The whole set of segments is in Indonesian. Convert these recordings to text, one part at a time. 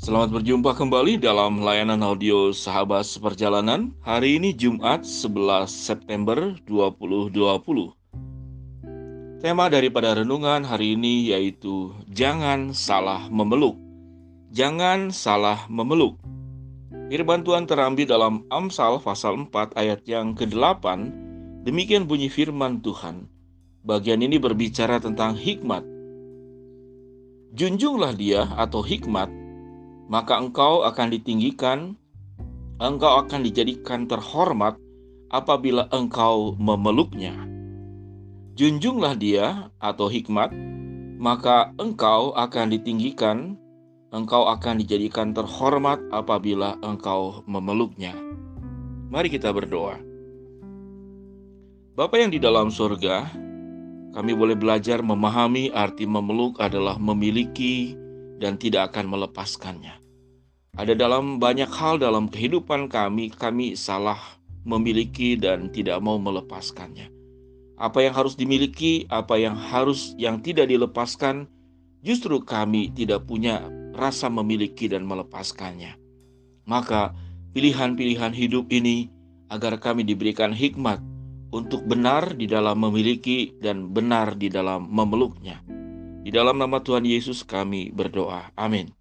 Selamat berjumpa kembali dalam layanan audio Sahabat Seperjalanan. Hari ini Jumat 11 September 2020. Tema daripada renungan hari ini yaitu jangan salah memeluk. Jangan salah memeluk. Firman Tuhan terambil dalam Amsal pasal 4 ayat yang ke-8. Demikian bunyi firman Tuhan. Bagian ini berbicara tentang hikmat. Junjunglah dia atau hikmat maka engkau akan ditinggikan, engkau akan dijadikan terhormat apabila engkau memeluknya. Junjunglah dia atau hikmat, maka engkau akan ditinggikan, engkau akan dijadikan terhormat apabila engkau memeluknya. Mari kita berdoa. Bapa yang di dalam surga, kami boleh belajar memahami arti memeluk adalah memiliki dan tidak akan melepaskannya. Ada dalam banyak hal dalam kehidupan kami, kami salah memiliki dan tidak mau melepaskannya. Apa yang harus dimiliki, apa yang harus yang tidak dilepaskan, justru kami tidak punya rasa memiliki dan melepaskannya. Maka pilihan-pilihan hidup ini agar kami diberikan hikmat untuk benar di dalam memiliki dan benar di dalam memeluknya. Di dalam nama Tuhan Yesus kami berdoa. Amin.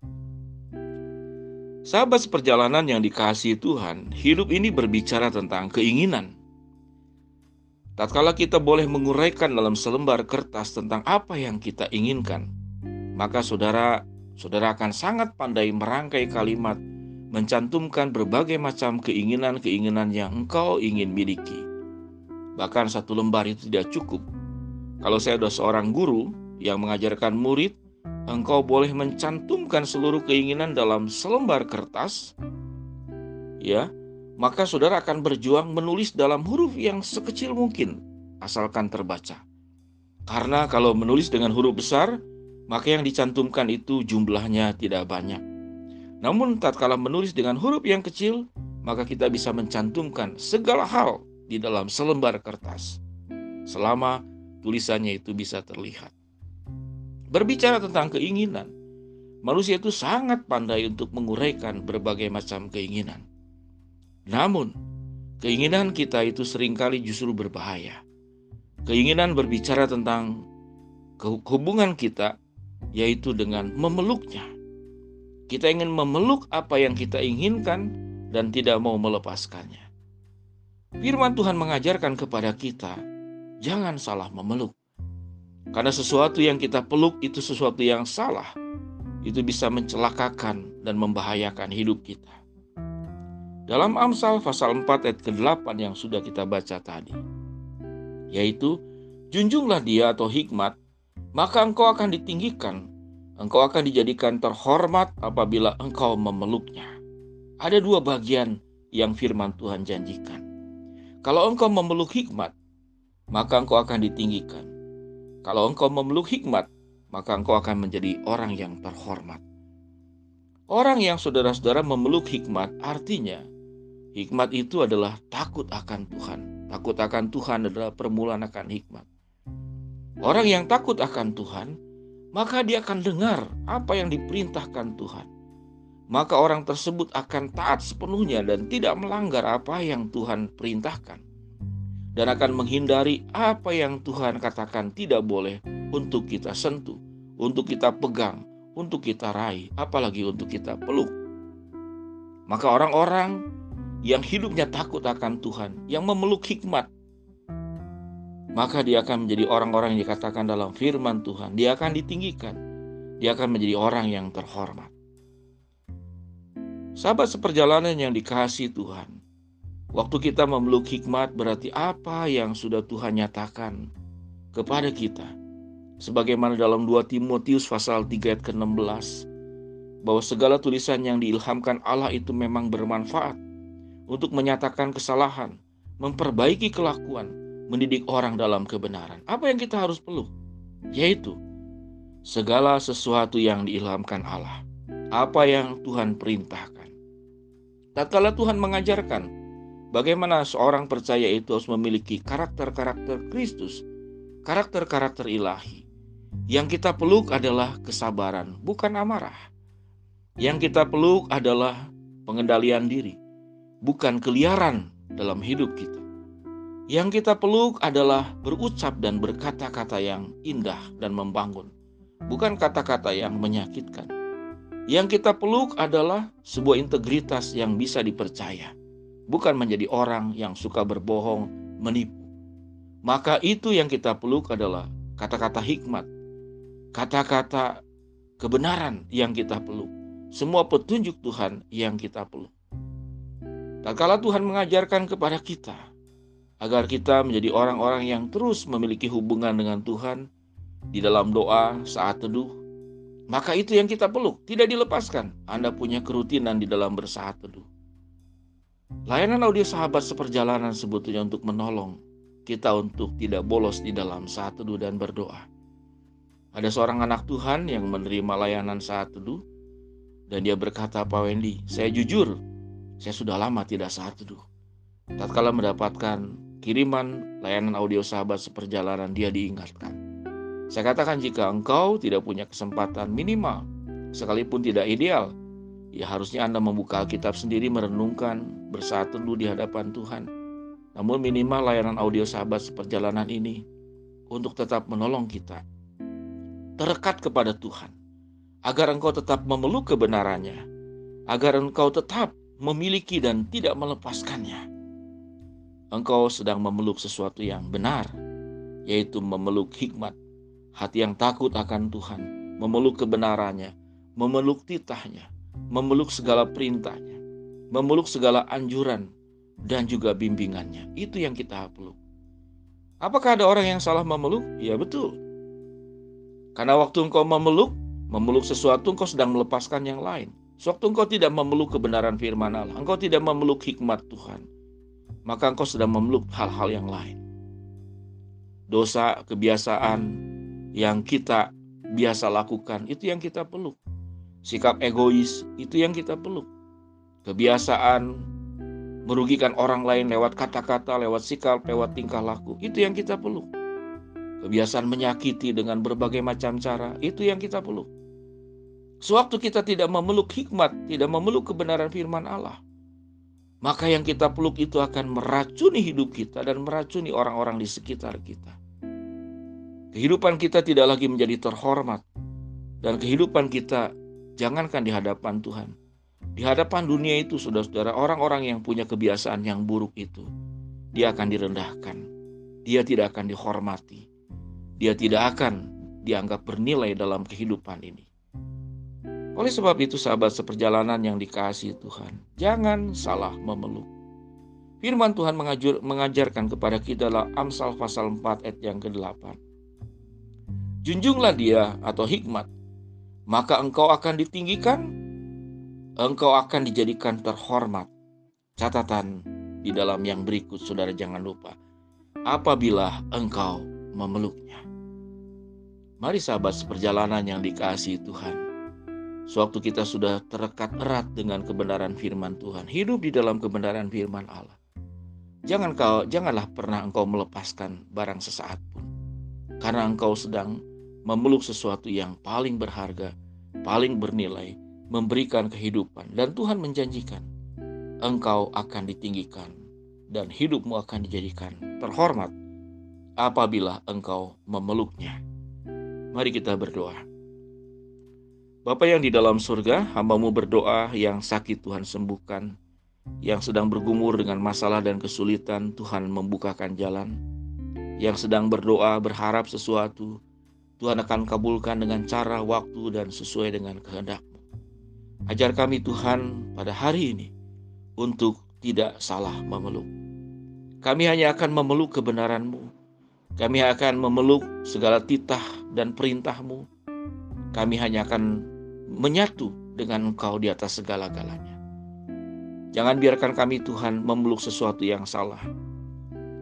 Sahabat seperjalanan yang dikasihi Tuhan, hidup ini berbicara tentang keinginan. Tatkala kita boleh menguraikan dalam selembar kertas tentang apa yang kita inginkan, maka saudara saudara akan sangat pandai merangkai kalimat mencantumkan berbagai macam keinginan-keinginan yang engkau ingin miliki. Bahkan satu lembar itu tidak cukup. Kalau saya sudah seorang guru yang mengajarkan murid, engkau boleh mencantumkan seluruh keinginan dalam selembar kertas, ya, maka saudara akan berjuang menulis dalam huruf yang sekecil mungkin, asalkan terbaca. Karena kalau menulis dengan huruf besar, maka yang dicantumkan itu jumlahnya tidak banyak. Namun tatkala menulis dengan huruf yang kecil, maka kita bisa mencantumkan segala hal di dalam selembar kertas. Selama tulisannya itu bisa terlihat. Berbicara tentang keinginan, manusia itu sangat pandai untuk menguraikan berbagai macam keinginan. Namun, keinginan kita itu sering kali justru berbahaya. Keinginan berbicara tentang hubungan kita, yaitu dengan memeluknya. Kita ingin memeluk apa yang kita inginkan dan tidak mau melepaskannya. Firman Tuhan mengajarkan kepada kita, jangan salah memeluk. Karena sesuatu yang kita peluk itu sesuatu yang salah. Itu bisa mencelakakan dan membahayakan hidup kita. Dalam Amsal pasal 4 ayat ke-8 yang sudah kita baca tadi. Yaitu, junjunglah dia atau hikmat, maka engkau akan ditinggikan. Engkau akan dijadikan terhormat apabila engkau memeluknya. Ada dua bagian yang firman Tuhan janjikan. Kalau engkau memeluk hikmat, maka engkau akan ditinggikan. Kalau engkau memeluk hikmat, maka engkau akan menjadi orang yang terhormat. Orang yang saudara-saudara memeluk hikmat artinya hikmat itu adalah takut akan Tuhan. Takut akan Tuhan adalah permulaan akan hikmat. Orang yang takut akan Tuhan, maka dia akan dengar apa yang diperintahkan Tuhan. Maka orang tersebut akan taat sepenuhnya dan tidak melanggar apa yang Tuhan perintahkan dan akan menghindari apa yang Tuhan katakan tidak boleh untuk kita sentuh, untuk kita pegang, untuk kita raih, apalagi untuk kita peluk. Maka orang-orang yang hidupnya takut akan Tuhan, yang memeluk hikmat, maka dia akan menjadi orang-orang yang dikatakan dalam firman Tuhan, dia akan ditinggikan, dia akan menjadi orang yang terhormat. Sahabat seperjalanan yang dikasih Tuhan, Waktu kita memeluk hikmat berarti apa yang sudah Tuhan nyatakan kepada kita. Sebagaimana dalam 2 Timotius pasal 3 ayat ke-16 bahwa segala tulisan yang diilhamkan Allah itu memang bermanfaat untuk menyatakan kesalahan, memperbaiki kelakuan, mendidik orang dalam kebenaran. Apa yang kita harus peluk? Yaitu segala sesuatu yang diilhamkan Allah. Apa yang Tuhan perintahkan. Tatkala Tuhan mengajarkan Bagaimana seorang percaya itu harus memiliki karakter-karakter Kristus, karakter-karakter ilahi. Yang kita peluk adalah kesabaran, bukan amarah. Yang kita peluk adalah pengendalian diri, bukan keliaran dalam hidup kita. Yang kita peluk adalah berucap dan berkata-kata yang indah dan membangun, bukan kata-kata yang menyakitkan. Yang kita peluk adalah sebuah integritas yang bisa dipercaya, bukan menjadi orang yang suka berbohong, menipu. Maka itu yang kita peluk adalah kata-kata hikmat, kata-kata kebenaran yang kita peluk, semua petunjuk Tuhan yang kita peluk. Tak kala Tuhan mengajarkan kepada kita agar kita menjadi orang-orang yang terus memiliki hubungan dengan Tuhan di dalam doa saat teduh, maka itu yang kita peluk, tidak dilepaskan. Anda punya kerutinan di dalam bersaat teduh. Layanan audio sahabat seperjalanan sebetulnya untuk menolong kita untuk tidak bolos di dalam saat teduh dan berdoa. Ada seorang anak Tuhan yang menerima layanan saat teduh dan dia berkata, Pak Wendy, saya jujur, saya sudah lama tidak saat teduh. Tatkala mendapatkan kiriman layanan audio sahabat seperjalanan, dia diingatkan. Saya katakan jika engkau tidak punya kesempatan minimal, sekalipun tidak ideal, ya harusnya Anda membuka Alkitab sendiri merenungkan bersaat teduh di hadapan Tuhan. Namun minimal layanan audio sahabat seperjalanan ini untuk tetap menolong kita. Terdekat kepada Tuhan, agar engkau tetap memeluk kebenarannya, agar engkau tetap memiliki dan tidak melepaskannya. Engkau sedang memeluk sesuatu yang benar, yaitu memeluk hikmat, hati yang takut akan Tuhan, memeluk kebenarannya, memeluk titahnya, memeluk segala perintahnya, memeluk segala anjuran dan juga bimbingannya. Itu yang kita peluk. Apakah ada orang yang salah memeluk? Ya betul. Karena waktu engkau memeluk, memeluk sesuatu engkau sedang melepaskan yang lain. Sewaktu engkau tidak memeluk kebenaran firman Allah, engkau tidak memeluk hikmat Tuhan, maka engkau sedang memeluk hal-hal yang lain. Dosa, kebiasaan, yang kita biasa lakukan, itu yang kita peluk. Sikap egois, itu yang kita peluk. Kebiasaan merugikan orang lain lewat kata-kata, lewat sikap, lewat tingkah laku, itu yang kita peluk. Kebiasaan menyakiti dengan berbagai macam cara, itu yang kita peluk. Sewaktu kita tidak memeluk hikmat, tidak memeluk kebenaran firman Allah, maka yang kita peluk itu akan meracuni hidup kita dan meracuni orang-orang di sekitar kita. Kehidupan kita tidak lagi menjadi terhormat. Dan kehidupan kita jangankan di hadapan Tuhan. Di hadapan dunia itu saudara-saudara orang-orang yang punya kebiasaan yang buruk itu. Dia akan direndahkan. Dia tidak akan dihormati. Dia tidak akan dianggap bernilai dalam kehidupan ini. Oleh sebab itu sahabat seperjalanan yang dikasih Tuhan, jangan salah memeluk. Firman Tuhan mengajar, mengajarkan kepada kita dalam Amsal pasal 4 ayat yang ke-8 junjunglah dia atau hikmat, maka engkau akan ditinggikan, engkau akan dijadikan terhormat. Catatan di dalam yang berikut, saudara jangan lupa, apabila engkau memeluknya. Mari sahabat seperjalanan yang dikasihi Tuhan. Sewaktu kita sudah terekat erat dengan kebenaran firman Tuhan, hidup di dalam kebenaran firman Allah. Jangan kau, janganlah pernah engkau melepaskan barang sesaat pun. Karena engkau sedang memeluk sesuatu yang paling berharga, paling bernilai, memberikan kehidupan, dan Tuhan menjanjikan engkau akan ditinggikan dan hidupmu akan dijadikan terhormat apabila engkau memeluknya. Mari kita berdoa. Bapa yang di dalam surga, hambamu berdoa yang sakit Tuhan sembuhkan, yang sedang bergumur dengan masalah dan kesulitan Tuhan membukakan jalan, yang sedang berdoa berharap sesuatu, Tuhan akan kabulkan dengan cara, waktu, dan sesuai dengan kehendakmu. Ajar kami Tuhan pada hari ini untuk tidak salah memeluk. Kami hanya akan memeluk kebenaranmu. Kami akan memeluk segala titah dan perintahmu. Kami hanya akan menyatu dengan Engkau di atas segala-galanya. Jangan biarkan kami Tuhan memeluk sesuatu yang salah.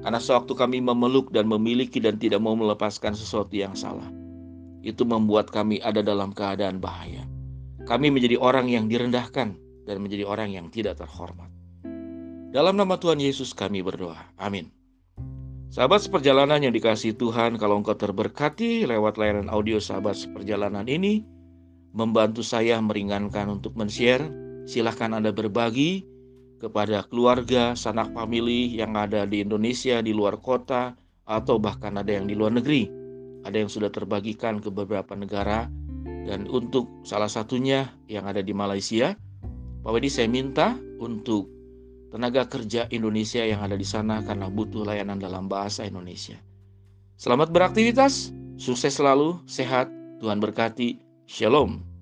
Karena sewaktu kami memeluk dan memiliki dan tidak mau melepaskan sesuatu yang salah, itu membuat kami ada dalam keadaan bahaya. Kami menjadi orang yang direndahkan dan menjadi orang yang tidak terhormat. Dalam nama Tuhan Yesus kami berdoa. Amin. Sahabat seperjalanan yang dikasih Tuhan, kalau engkau terberkati lewat layanan audio sahabat seperjalanan ini, membantu saya meringankan untuk men-share. Silahkan Anda berbagi kepada keluarga, sanak famili yang ada di Indonesia, di luar kota, atau bahkan ada yang di luar negeri. Ada yang sudah terbagikan ke beberapa negara, dan untuk salah satunya yang ada di Malaysia, Pak Wedi saya minta untuk tenaga kerja Indonesia yang ada di sana karena butuh layanan dalam bahasa Indonesia. Selamat beraktivitas, sukses selalu, sehat, Tuhan berkati, Shalom.